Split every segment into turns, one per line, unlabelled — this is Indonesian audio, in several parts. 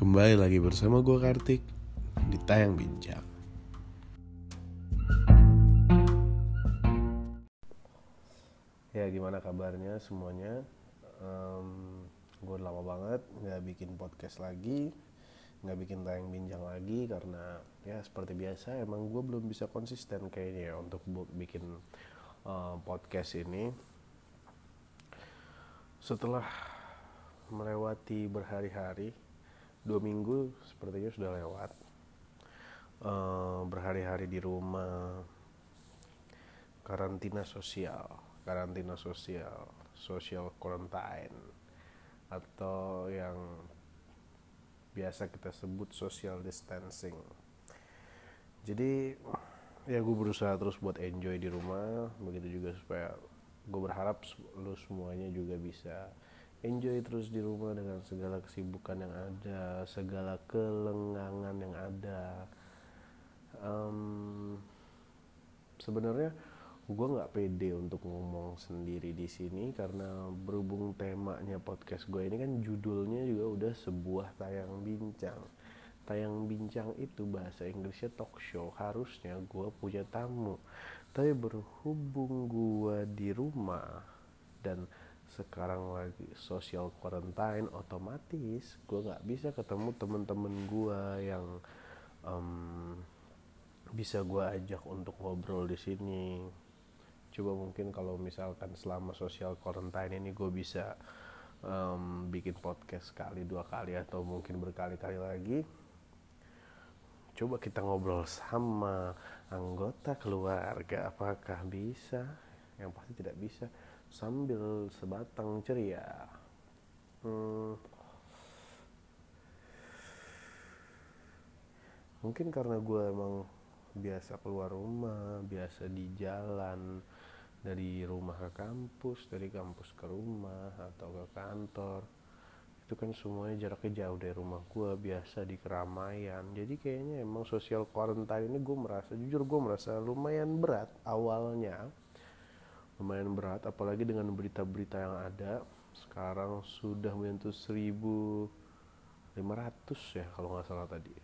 Kembali lagi bersama gue Kartik di Tayang Bincang. Ya gimana kabarnya semuanya? Um, Gue lama banget gak bikin podcast lagi Gak bikin Tayang Bincang lagi Karena ya seperti biasa emang gue belum bisa konsisten kayaknya ya Untuk bikin uh, podcast ini. Setelah melewati berhari-hari dua minggu sepertinya sudah lewat. Uh, berhari-hari di rumah. Karantina sosial karantina sosial social quarantine. Atau yang biasa kita sebut social distancing. Jadi ya gue berusaha terus buat enjoy di rumah. Begitu juga supaya gue berharap lu semuanya juga bisa enjoy terus di rumah dengan segala kesibukan yang ada, segala kelengangan yang ada. Um, Sebenarnya gue nggak pede untuk ngomong sendiri di sini karena berhubung temanya podcast gue ini kan judulnya juga udah sebuah tayang bincang. Tayang bincang itu bahasa Inggrisnya talk show. Harusnya gue punya tamu, tapi berhubung gue di rumah dan sekarang lagi social quarantine otomatis gue nggak bisa ketemu temen-temen gue yang um, bisa gue ajak untuk ngobrol di sini. Coba mungkin kalau misalkan selama social quarantine ini gue bisa um, bikin podcast sekali dua kali atau mungkin berkali-kali lagi. Coba kita ngobrol sama anggota keluarga apakah bisa? Yang pasti tidak bisa sambil sebatang ceria. Hmm, mungkin karena gue emang biasa keluar rumah, biasa di jalan dari rumah ke kampus, dari kampus ke rumah atau ke kantor. Itu kan semuanya jaraknya jauh dari rumah gue, biasa di keramaian. Jadi kayaknya emang social quarantine ini gue merasa, jujur gue merasa lumayan berat awalnya lumayan berat apalagi dengan berita-berita yang ada. Sekarang sudah menyentuh 1500 ya kalau nggak salah tadi.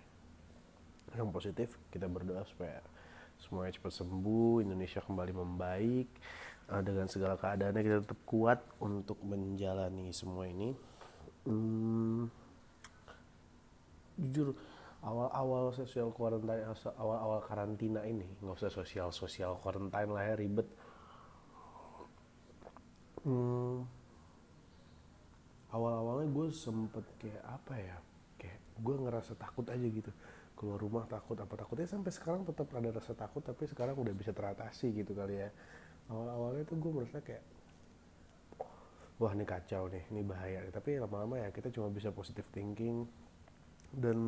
Yang positif kita berdoa supaya semuanya cepat sembuh Indonesia kembali membaik. Uh, dengan segala keadaannya kita tetap kuat untuk menjalani semua ini. Hmm, jujur awal-awal sosial quarantine awal-awal karantina ini nggak usah sosial sosial quarantine lah ya ribet hmm, awal-awalnya gue sempet kayak apa ya kayak gue ngerasa takut aja gitu. Keluar rumah takut apa takutnya sampai sekarang tetap ada rasa takut tapi sekarang udah bisa teratasi gitu kali ya. Awal-awalnya tuh gue merasa kayak wah ini kacau nih ini bahaya tapi lama-lama ya kita cuma bisa positive thinking. Dan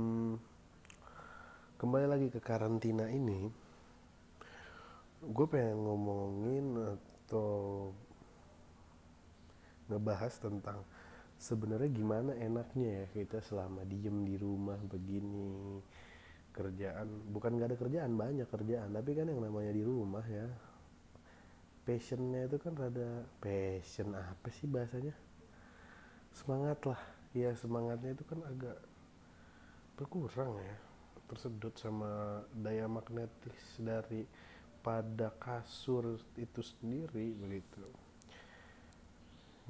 kembali lagi ke karantina ini gue pengen ngomongin atau ngebahas tentang sebenarnya gimana enaknya ya kita selama diem di rumah begini kerjaan bukan nggak ada kerjaan banyak kerjaan tapi kan yang namanya di rumah ya passionnya itu kan rada passion apa sih bahasanya? Semangat lah ya semangatnya itu kan agak berkurang ya tersedot sama daya magnetis dari pada kasur itu sendiri begitu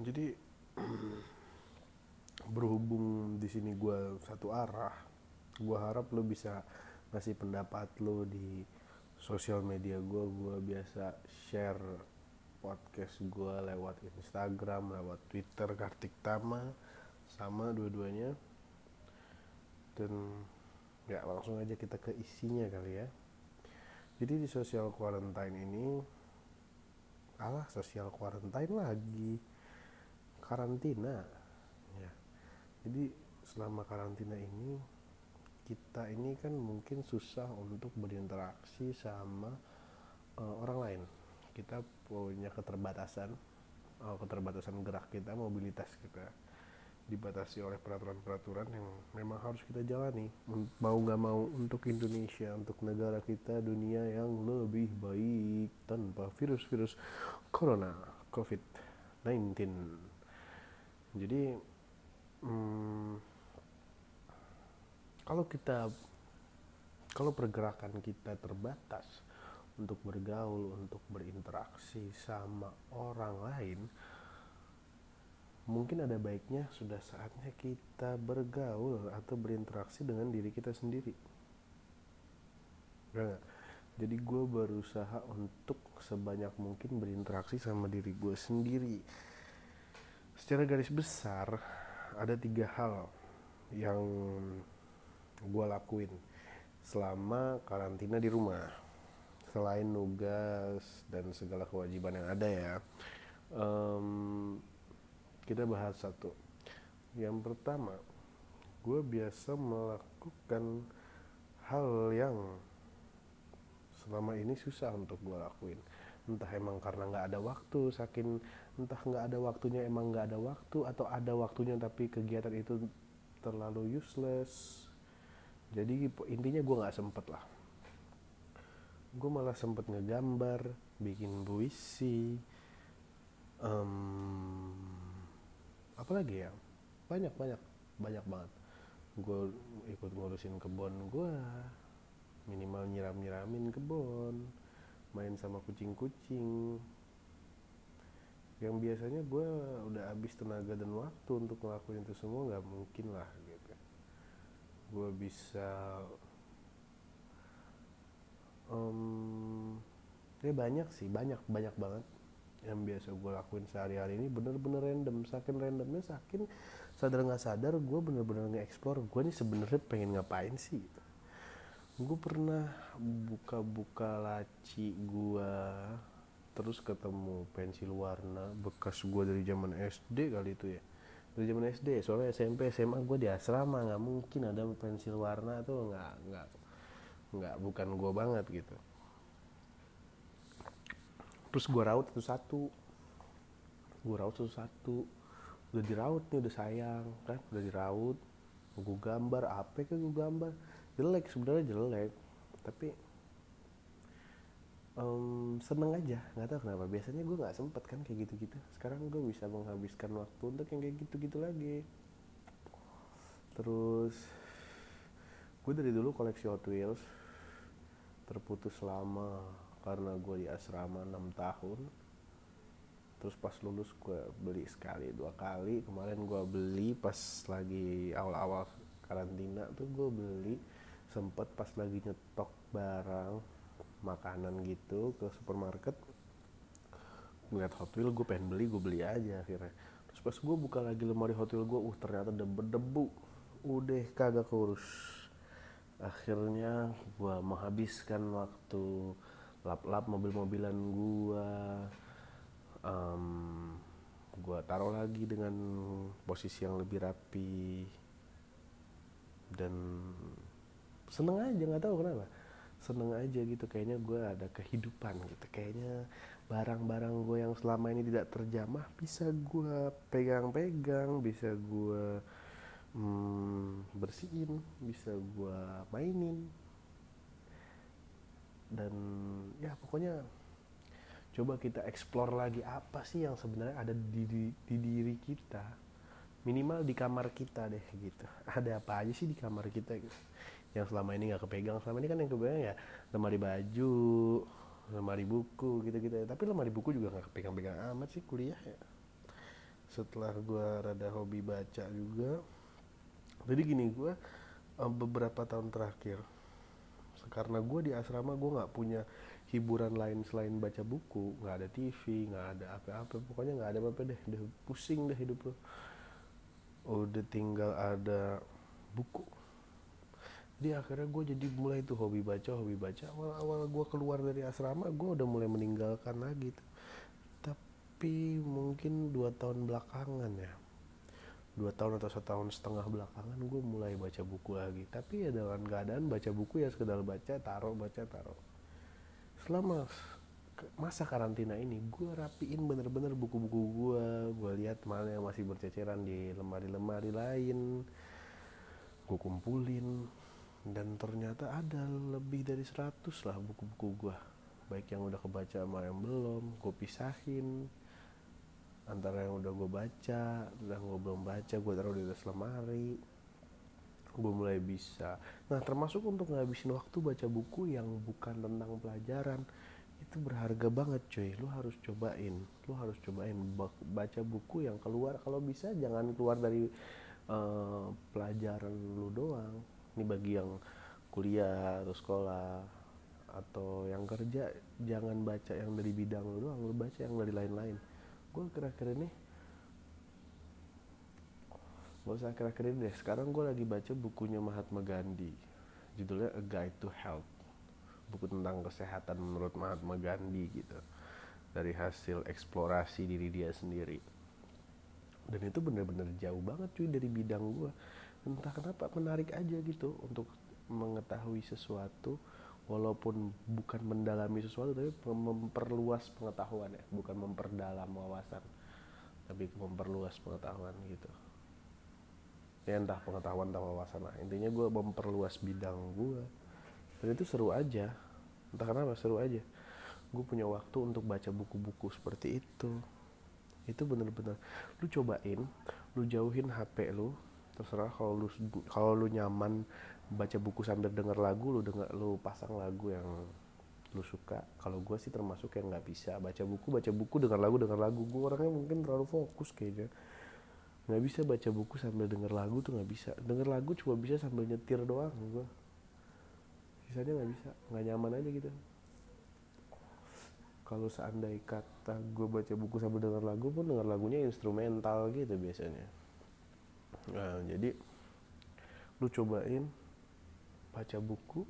jadi berhubung di sini gue satu arah gue harap lo bisa ngasih pendapat lo di sosial media gue gue biasa share podcast gue lewat Instagram lewat Twitter Kartik Tama sama dua-duanya. Dan ya langsung aja kita ke isinya kali ya. Jadi di sosial quarantine ini alah sosial quarantine lagi karantina. Ya. Jadi selama karantina ini kita ini kan mungkin susah untuk berinteraksi sama uh, orang lain. Kita punya keterbatasan uh, keterbatasan gerak kita mobilitas kita dibatasi oleh peraturan-peraturan yang memang harus kita jalani. Mau nggak mau untuk Indonesia untuk negara kita dunia yang lebih baik tanpa virus-virus corona COVID-19 jadi hmm, kalau kita kalau pergerakan kita terbatas untuk bergaul untuk berinteraksi sama orang lain mungkin ada baiknya sudah saatnya kita bergaul atau berinteraksi dengan diri kita sendiri. Jadi gue berusaha untuk sebanyak mungkin berinteraksi sama diri gue sendiri secara garis besar ada tiga hal yang gue lakuin selama karantina di rumah. Selain nugas dan segala kewajiban yang ada ya um, kita bahas satu. Yang pertama gue biasa melakukan hal yang selama ini susah untuk gue lakuin. Entah emang karena nggak ada waktu saking entah nggak ada waktunya emang nggak ada waktu atau ada waktunya tapi kegiatan itu terlalu useless. Jadi intinya gue nggak sempet lah. Gue malah sempet ngegambar bikin puisi um, apalagi ya? Banyak banyak banyak banget. Gue ikut ngurusin kebun gue minimal nyiram nyiramin kebun main sama kucing kucing yang biasanya gue udah habis tenaga dan waktu untuk ngelakuin itu semua nggak mungkin lah gitu gue bisa um, ya banyak sih banyak banyak banget yang biasa gue lakuin sehari-hari ini bener-bener random saking randomnya saking sadar nggak sadar gue bener-bener nge-explore gue nih sebenarnya pengen ngapain sih gitu. gue pernah buka-buka laci gue terus ketemu pensil warna bekas gue dari zaman SD kali itu ya. Dari zaman SD soalnya SMP SMA gue di asrama nggak mungkin ada pensil warna tuh nggak nggak nggak bukan gue banget gitu. Terus gue raut satu-satu gue raut satu-satu udah diraut nih udah sayang kan? Udah diraut. Gue gambar apa kan gue gambar. Jelek sebenarnya jelek. Tapi um, seneng aja nggak tahu kenapa. Biasanya gue nggak sempet kan kayak gitu-gitu. Sekarang gue bisa menghabiskan waktu untuk yang kayak gitu-gitu lagi. Terus gue dari dulu koleksi Hot Wheels terputus lama karena gue di asrama 6 tahun. Terus pas lulus gue beli sekali dua kali. Kemarin gue beli pas lagi awal-awal karantina tuh gue beli sempet pas lagi nyetok barang makanan gitu ke supermarket ngeliat Hot Wheels gue pengen beli gue beli aja akhirnya. Terus pas gue buka lagi lemari Hot Wheels gue uh ternyata debu-debu udah kagak kurus. Akhirnya gue menghabiskan waktu lap-lap mobil-mobilan gua. Um, gua taruh lagi dengan posisi yang lebih rapi. Dan seneng aja nggak tahu kenapa seneng aja gitu kayaknya gue ada kehidupan gitu. Kayaknya barang-barang gue yang selama ini tidak terjamah bisa gue pegang-pegang bisa gue hmm, bersihin bisa gue mainin. Dan ya pokoknya coba kita explore lagi apa sih yang sebenarnya ada di, di, di diri kita. Minimal di kamar kita deh gitu. Ada apa aja sih di kamar kita gitu yang selama ini nggak kepegang. Selama ini kan yang kepegang ya lemari baju lemari buku gitu gitu tapi lemari buku juga nggak kepegang-pegang amat sih kuliah ya. Setelah gue rada hobi baca juga. Jadi gini gue beberapa tahun terakhir karena gue di asrama gue nggak punya hiburan lain selain baca buku. Nggak ada TV nggak ada apa-apa. Pokoknya nggak ada apa-apa deh. Udah pusing deh hidup lo udah tinggal ada buku jadi akhirnya gue jadi mulai tuh hobi baca hobi baca. Awal-awal gue keluar dari asrama gue udah mulai meninggalkan lagi tuh. Tapi mungkin dua tahun belakangan ya. Dua tahun atau satu tahun setengah belakangan gue mulai baca buku lagi. Tapi ya dengan keadaan baca buku ya sekedar baca taruh baca taruh. Selama masa karantina ini gue rapiin bener-bener buku-buku gue gue lihat mana yang masih berceceran di lemari-lemari lain. Gue kumpulin dan ternyata ada lebih dari 100 lah buku-buku gue baik yang udah kebaca sama yang belum gue pisahin. Antara yang udah gue baca dan gue belum baca gue taruh di atas lemari. Gue mulai bisa. Nah termasuk untuk ngabisin waktu baca buku yang bukan tentang pelajaran itu berharga banget cuy. Lu harus cobain. Lu harus cobain baca buku yang keluar. Kalau bisa jangan keluar dari uh, pelajaran lu doang ini bagi yang kuliah atau sekolah atau yang kerja jangan baca yang dari bidang lu doang lu baca yang dari lain-lain. Gue kira-kira ini gak usah kira-kira ini deh. Sekarang gue lagi baca bukunya Mahatma Gandhi. Judulnya A Guide to Health. Buku tentang kesehatan menurut Mahatma Gandhi gitu. Dari hasil eksplorasi diri dia sendiri. Dan itu bener-bener jauh banget cuy dari bidang gue entah kenapa menarik aja gitu untuk mengetahui sesuatu walaupun bukan mendalami sesuatu tapi memperluas pengetahuan ya. Bukan memperdalam wawasan tapi memperluas pengetahuan gitu. Ya entah pengetahuan atau wawasan lah. Intinya gue memperluas bidang gue dan itu seru aja. Entah kenapa seru aja. Gue punya waktu untuk baca buku-buku seperti itu. Itu bener-bener. Lu cobain lu jauhin HP lu terserah kalau lu kalau lu nyaman baca buku sambil denger lagu lu denger lu pasang lagu yang lu suka. Kalau gue sih termasuk yang nggak bisa baca buku baca buku denger lagu denger lagu. Gue orangnya mungkin terlalu fokus kayaknya. Nggak bisa baca buku sambil denger lagu tuh nggak bisa. Denger lagu cuma bisa sambil nyetir doang gue sisanya nggak bisa nggak nyaman aja gitu. Kalau seandainya kata gue baca buku sambil denger lagu pun denger lagunya instrumental gitu biasanya nah jadi lu cobain baca buku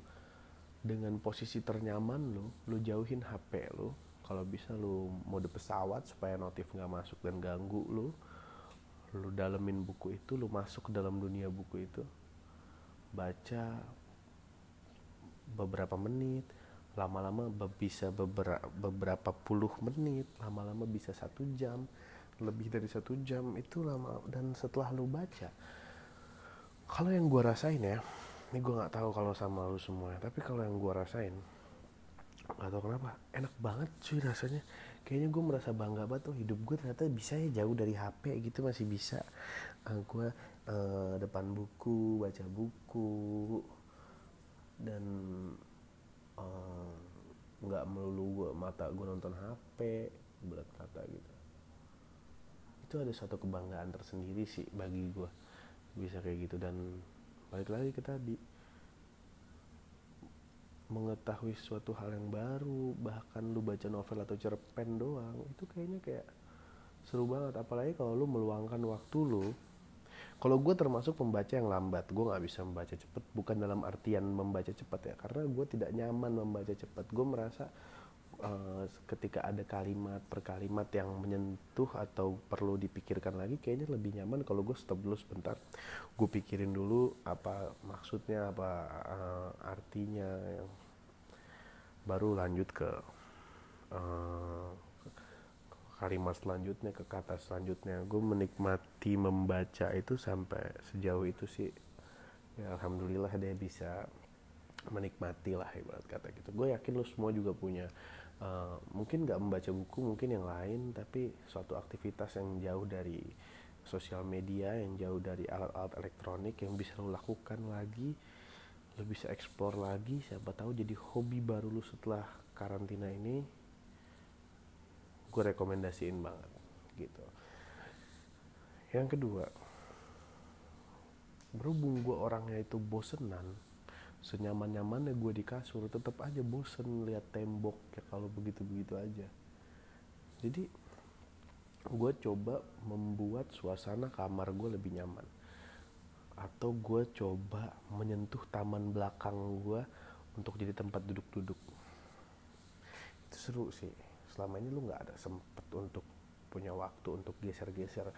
dengan posisi ternyaman lu lu jauhin HP lu. Kalau bisa lu mode pesawat supaya notif nggak masuk dan ganggu lu. Lu dalemin buku itu lu masuk ke dalam dunia buku itu. Baca beberapa menit lama-lama bisa beberapa, beberapa puluh menit lama-lama bisa satu jam lebih dari satu jam itu lama. Dan setelah lu baca kalau yang gue rasain ya ini gue nggak tahu kalau sama lu semua tapi kalau yang gue rasain nggak tahu kenapa enak banget cuy rasanya. Kayaknya gue merasa bangga banget tuh hidup gue ternyata bisa ya jauh dari HP gitu masih bisa. Uh, eh, gue uh, depan buku baca buku dan uh, nggak melulu gue mata gue nonton HP berat kata gitu itu ada satu kebanggaan tersendiri sih bagi gue bisa kayak gitu dan balik lagi ke tadi. Mengetahui suatu hal yang baru bahkan lu baca novel atau cerpen doang itu kayaknya kayak seru banget. Apalagi kalau lu meluangkan waktu lu. Kalau gue termasuk pembaca yang lambat gue nggak bisa membaca cepet. Bukan dalam artian membaca cepet ya karena gue tidak nyaman membaca cepet. Gue merasa uh, ketika ada kalimat per kalimat yang menyentuh atau perlu dipikirkan lagi kayaknya lebih nyaman kalau gue stop dulu sebentar. Gue pikirin dulu apa maksudnya apa uh, artinya. Yang baru lanjut ke uh, kalimat selanjutnya ke kata selanjutnya. Gue menikmati membaca itu sampai sejauh itu sih. Ya alhamdulillah dia bisa menikmati lah ibarat kata gitu. Gue yakin lo semua juga punya uh, mungkin nggak membaca buku mungkin yang lain tapi suatu aktivitas yang jauh dari sosial media yang jauh dari alat-alat elektronik yang bisa lo lakukan lagi lo bisa explore lagi siapa tahu jadi hobi baru lo setelah karantina ini gue rekomendasiin banget gitu. Yang kedua berhubung gue orangnya itu bosenan senyaman nyamannya gue di kasur tetap aja bosen lihat tembok ya kalau begitu begitu aja. Jadi gue coba membuat suasana kamar gue lebih nyaman. Atau gue coba menyentuh taman belakang gue untuk jadi tempat duduk-duduk. Itu seru sih. Selama ini lu nggak ada sempet untuk punya waktu untuk geser-geser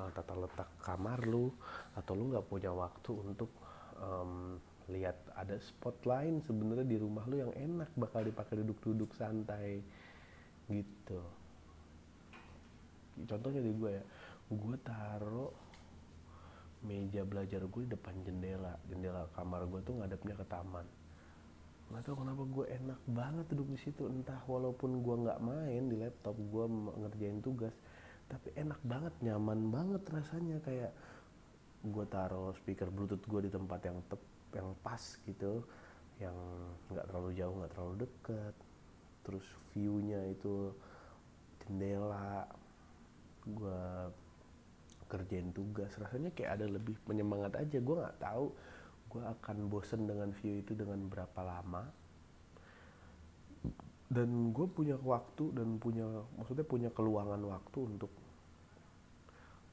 uh, tata letak kamar lu atau lu nggak punya waktu untuk um, lihat ada spot lain sebenarnya di rumah lu yang enak bakal dipakai duduk-duduk santai gitu. Contohnya di gue ya gue taruh meja belajar gue di depan jendela jendela kamar gue tuh ngadepnya ke taman. Nggak tahu kenapa gue enak banget duduk di situ entah walaupun gue nggak main di laptop gue ngerjain tugas tapi enak banget nyaman banget rasanya. Kayak gue taruh speaker bluetooth gue di tempat yang tep yang pas gitu yang nggak terlalu jauh nggak terlalu deket. Terus viewnya itu jendela. Gue kerjain tugas. Rasanya kayak ada lebih penyemangat aja. Gue nggak tahu gue akan bosen dengan view itu dengan berapa lama. Dan gue punya waktu dan punya maksudnya punya keluangan waktu untuk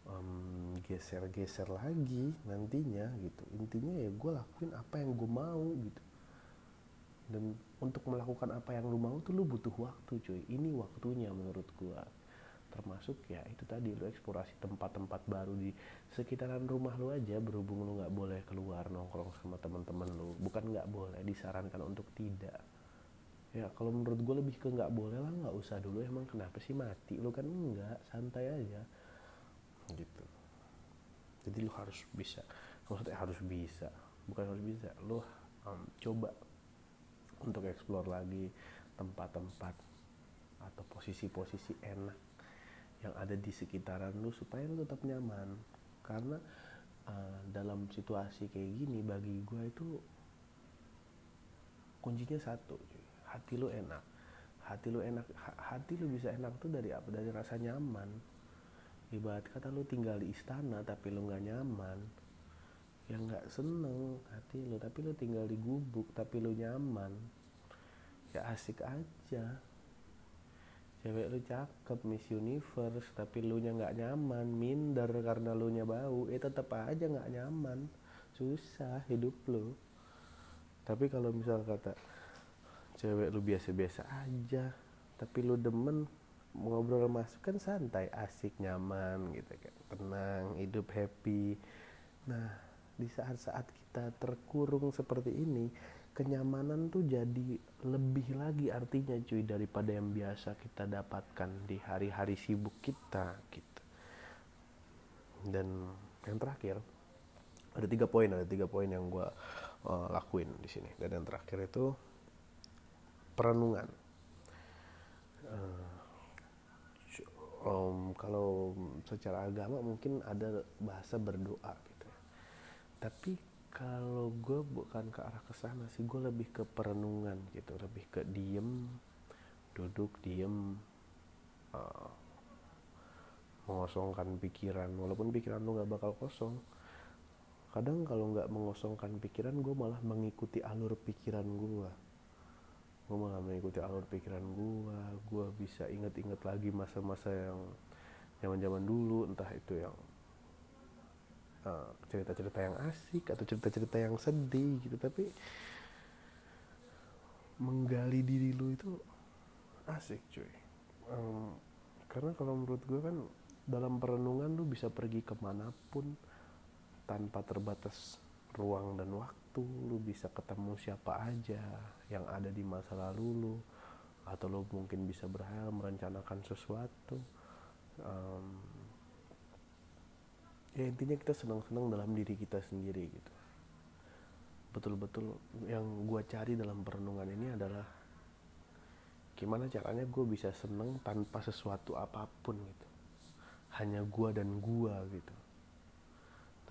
um, geser-geser lagi nantinya gitu. Intinya ya gue lakuin apa yang gue mau gitu. Dan untuk melakukan apa yang lu mau tuh lu butuh waktu cuy. Ini waktunya menurut gue termasuk ya itu tadi lu eksplorasi tempat-tempat baru di sekitaran rumah lu aja berhubung lu nggak boleh keluar nongkrong sama teman-teman lu. Bukan nggak boleh disarankan untuk tidak. Ya kalau menurut gue lebih ke nggak boleh lah nggak usah dulu. Emang kenapa sih mati? Lu kan enggak santai aja jadi lu harus bisa maksudnya harus bisa. Bukan harus bisa lu um, coba untuk explore lagi tempat-tempat atau posisi-posisi enak yang ada di sekitaran lu supaya lu tetap nyaman. Karena uh, dalam situasi kayak gini bagi gue itu kuncinya satu hati lu enak. Hati lu enak hati lu bisa enak tuh dari apa? Dari rasa nyaman ibarat kata lu tinggal di istana tapi lu nggak nyaman. Ya nggak seneng hati lu tapi lu tinggal di gubuk tapi lu nyaman. Ya asik aja. Cewek lu cakep Miss Universe tapi lu nya nggak nyaman. Minder karena lu nya bau eh tetap aja nggak nyaman. Susah hidup lu. Tapi kalau misal kata cewek lu biasa-biasa aja tapi lu demen ngobrol masuk kan santai asik nyaman gitu kan tenang hidup happy. Nah di saat-saat kita terkurung seperti ini kenyamanan tuh jadi lebih lagi artinya cuy daripada yang biasa kita dapatkan di hari-hari sibuk kita gitu. Dan yang terakhir ada tiga poin ada tiga poin yang gue uh, lakuin di sini. Dan yang terakhir itu perenungan. Uh, um, kalau secara agama mungkin ada bahasa berdoa gitu ya. tapi kalau gue bukan ke arah ke sana sih gue lebih ke perenungan gitu lebih ke diem duduk diem uh, mengosongkan pikiran walaupun pikiran lu nggak bakal kosong kadang kalau nggak mengosongkan pikiran gue malah mengikuti alur pikiran gue gue malah mengikuti alur pikiran gue gue bisa inget-inget lagi masa-masa yang zaman-zaman dulu. Entah itu yang Eh, cerita-cerita uh, yang asik atau cerita-cerita yang sedih gitu. Tapi menggali diri lu itu asik cuy. Um, karena kalau menurut gue kan dalam perenungan lu bisa pergi ke mana pun tanpa terbatas ruang dan waktu. Lu bisa ketemu siapa aja yang ada di masa lalu lu atau lu mungkin bisa berhayal merencanakan sesuatu um, ya intinya kita senang-senang dalam diri kita sendiri gitu. Betul-betul yang gue cari dalam perenungan ini adalah gimana caranya gue bisa seneng tanpa sesuatu apa pun gitu. Hanya gue dan gue gitu.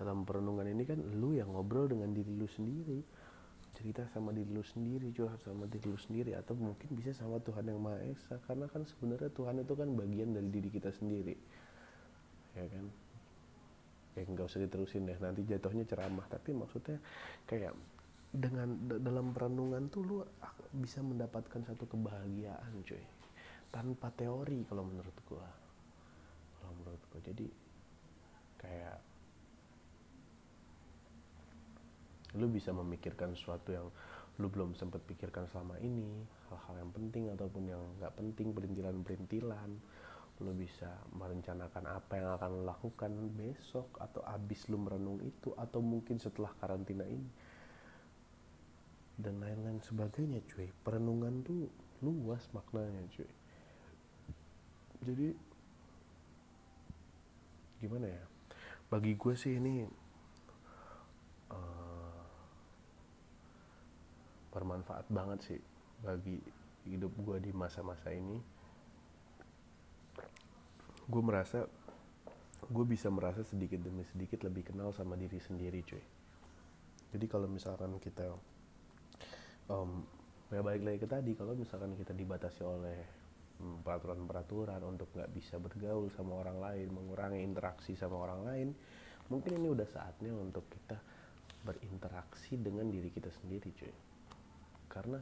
Dalam perenungan ini kan lu yang ngobrol dengan diri lu sendiri cerita sama diri lu sendiri curhat sama diri lu sendiri atau mungkin bisa sama Tuhan yang Maha Esa karena kan sebenarnya Tuhan itu kan bagian dari diri kita sendiri. Ya kan? Kayak nggak usah diterusin deh nanti jatuhnya ceramah. Tapi maksudnya kayak dengan dalam perenungan tuh lu bisa mendapatkan satu kebahagiaan cuy. Tanpa teori kalau menurut gua. Kalau menurut gua. Jadi kayak lu bisa memikirkan sesuatu yang lu belum sempat pikirkan selama ini hal-hal yang penting ataupun yang nggak penting perintilan-perintilan. Lo bisa merencanakan apa yang akan lo lakukan besok atau abis lo merenung itu atau mungkin setelah karantina ini. Dan lain-lain sebagainya cuy. Perenungan tuh luas maknanya cuy. Jadi gimana ya? Bagi gue sih ini uh, bermanfaat banget sih bagi hidup gue di masa-masa ini. Gue merasa gue bisa merasa sedikit demi sedikit lebih kenal sama diri sendiri cuy. Jadi kalau misalkan kita um, ya balik lagi ke tadi kalau misalkan kita dibatasi oleh hmm, peraturan-peraturan untuk nggak bisa bergaul sama orang lain mengurangi interaksi sama orang lain mungkin ini udah saatnya untuk kita berinteraksi dengan diri kita sendiri cuy karena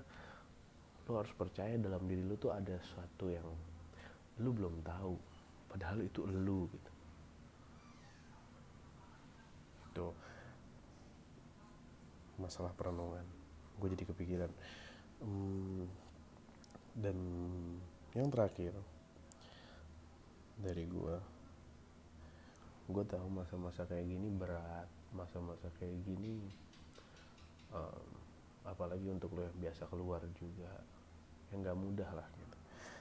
lo harus percaya dalam diri lo tuh ada sesuatu yang lu belum tahu. Padahal itu lu gitu. Itu masalah perenungan. Gue jadi kepikiran. Hmm, dan yang terakhir dari gue gue tahu masa-masa kayak gini berat masa-masa kayak gini um, apalagi untuk lo yang biasa keluar juga. Yang nggak mudah lah gitu.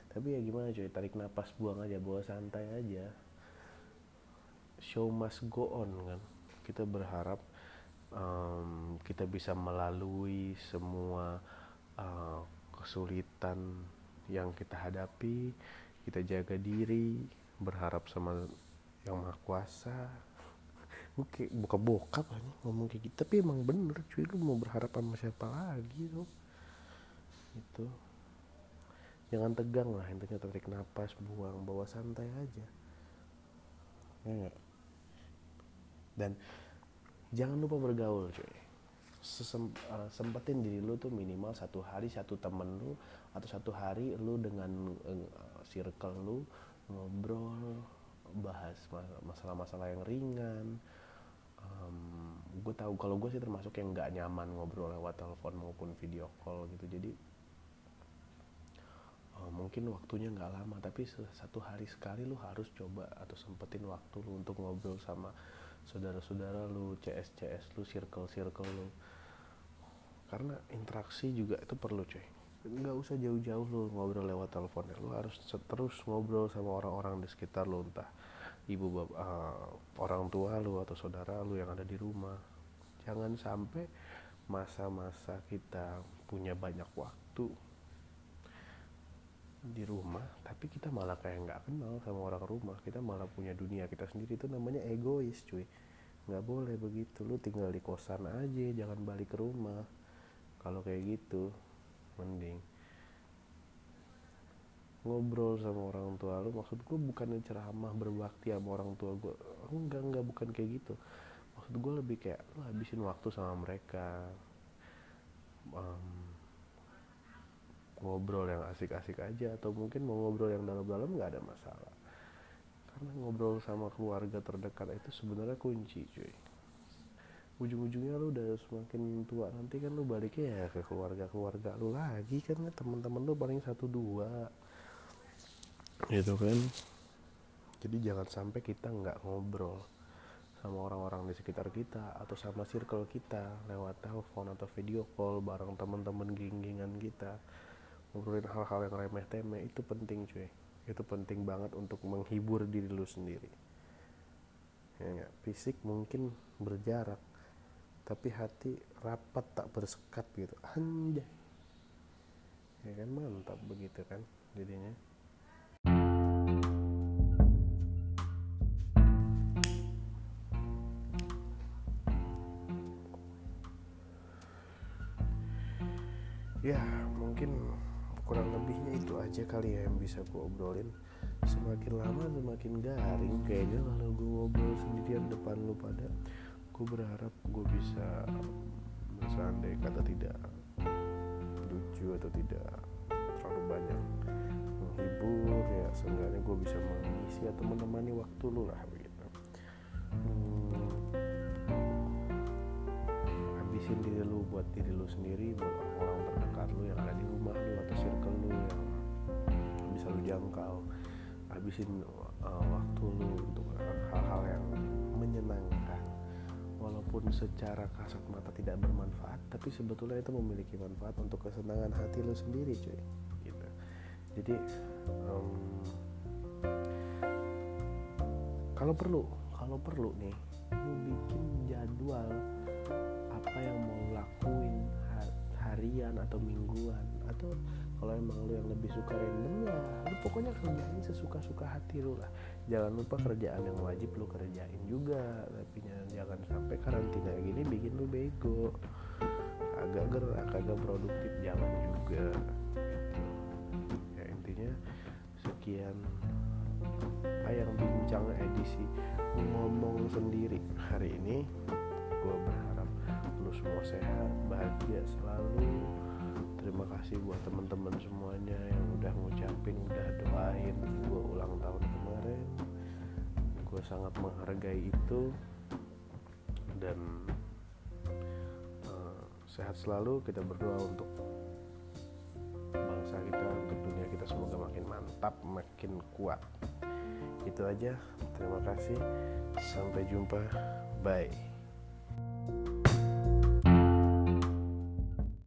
Tapi ya gimana cuy tarik nafas buang aja bawa santai aja. Show must go on kan. Kita berharap um, kita bisa melalui semua uh, kesulitan yang kita hadapi. Kita jaga diri berharap sama yang maha kuasa gue buka bokap aja ngomong kayak gitu. Tapi emang bener cuy. Lu mau berharap sama siapa lagi tuh itu jangan tegang lah intinya tarik nafas buang bawa santai aja. Ya dan jangan lupa bergaul cuy. Sesem, uh, sempetin diri lu tuh minimal satu hari satu temen lu atau satu hari lu dengan uh, circle lu ngobrol bahas masalah-masalah yang ringan um, gue tahu kalau gue sih termasuk yang nggak nyaman ngobrol lewat telepon maupun video call gitu. Jadi uh, mungkin waktunya nggak lama tapi satu hari sekali lu harus coba atau sempetin waktu lu untuk ngobrol sama saudara-saudara lu CS CS lu circle circle lu. Karena interaksi juga itu perlu cuy nggak usah jauh-jauh lu ngobrol lewat telepon ya lu harus terus ngobrol sama orang-orang di sekitar lu entah ibu bapak uh, orang tua lu atau saudara lu yang ada di rumah. Jangan sampai masa-masa kita punya banyak waktu di rumah tapi kita malah kayak nggak kenal sama orang rumah. Kita malah punya dunia kita sendiri. Itu namanya egois cuy. Nggak boleh begitu. Lu tinggal di kosan aja jangan balik ke rumah. Kalau kayak gitu ngobrol sama orang tua lu maksud gue bukan ceramah berbakti sama orang tua gue enggak enggak bukan kayak gitu. Maksud gue lebih kayak lu habisin waktu sama mereka um, ngobrol yang asik-asik aja atau mungkin mau ngobrol yang dalam-dalam nggak ada masalah. Karena ngobrol sama keluarga terdekat itu sebenarnya kunci cuy. Ujung-ujungnya lu udah semakin tua nanti kan lu baliknya ya ke keluarga-keluarga lu lagi kan teman-teman lu paling satu dua gitu kan. Jadi jangan sampai kita nggak ngobrol sama orang-orang di sekitar kita atau sama circle kita lewat telepon atau video call bareng teman-teman geng-gengan kita. Ngobrolin hal-hal yang remeh temeh itu penting cuy. Itu penting banget untuk menghibur diri lu sendiri. Ya fisik mungkin berjarak tapi hati rapat tak bersekat gitu. Anjay. Ya kan mantap begitu kan jadinya kurang lebihnya itu aja kali ya yang bisa gue obrolin. Semakin lama semakin garing kayaknya kalau gue ngobrol sendirian depan lu pada. Gue berharap gue bisa bersandai kata tidak lucu atau tidak terlalu banyak menghibur ya. Seenggaknya gue bisa mengisi atau menemani waktu lu lah begitu. Hmm, habisin diri lu buat diri lu sendiri buat orang-orang terdekat lu yang ada di rumah lu atau circle lu yang bisa lu jangkau. Habisin uh, waktu lu untuk hal-hal yang menyenangkan. Walaupun secara kasat mata tidak bermanfaat tapi sebetulnya itu memiliki manfaat untuk kesenangan hati lu sendiri cuy. Gitu. Jadi um, kalau perlu kalau perlu nih lu bikin jadwal apa yang mau lakuin hari harian atau mingguan? Atau kalau emang lu yang lebih suka random ya lu pokoknya kerjain sesuka-suka hati lu lah. Jangan lupa kerjaan yang wajib lu kerjain juga. Tapi jangan sampai karantina gini bikin lu bego. Agak gerak agak produktif jangan juga. Ya intinya sekian yang bincang edisi ngomong sendiri hari ini gue berharap lu semua sehat bahagia selalu. Terima kasih buat teman-teman semuanya yang udah ngucapin udah doain gue ulang tahun kemarin. Gue sangat menghargai itu. Dan uh, sehat selalu kita berdoa untuk bangsa kita untuk dunia kita semoga makin mantap makin kuat. Itu aja terima kasih. Sampai jumpa. Bye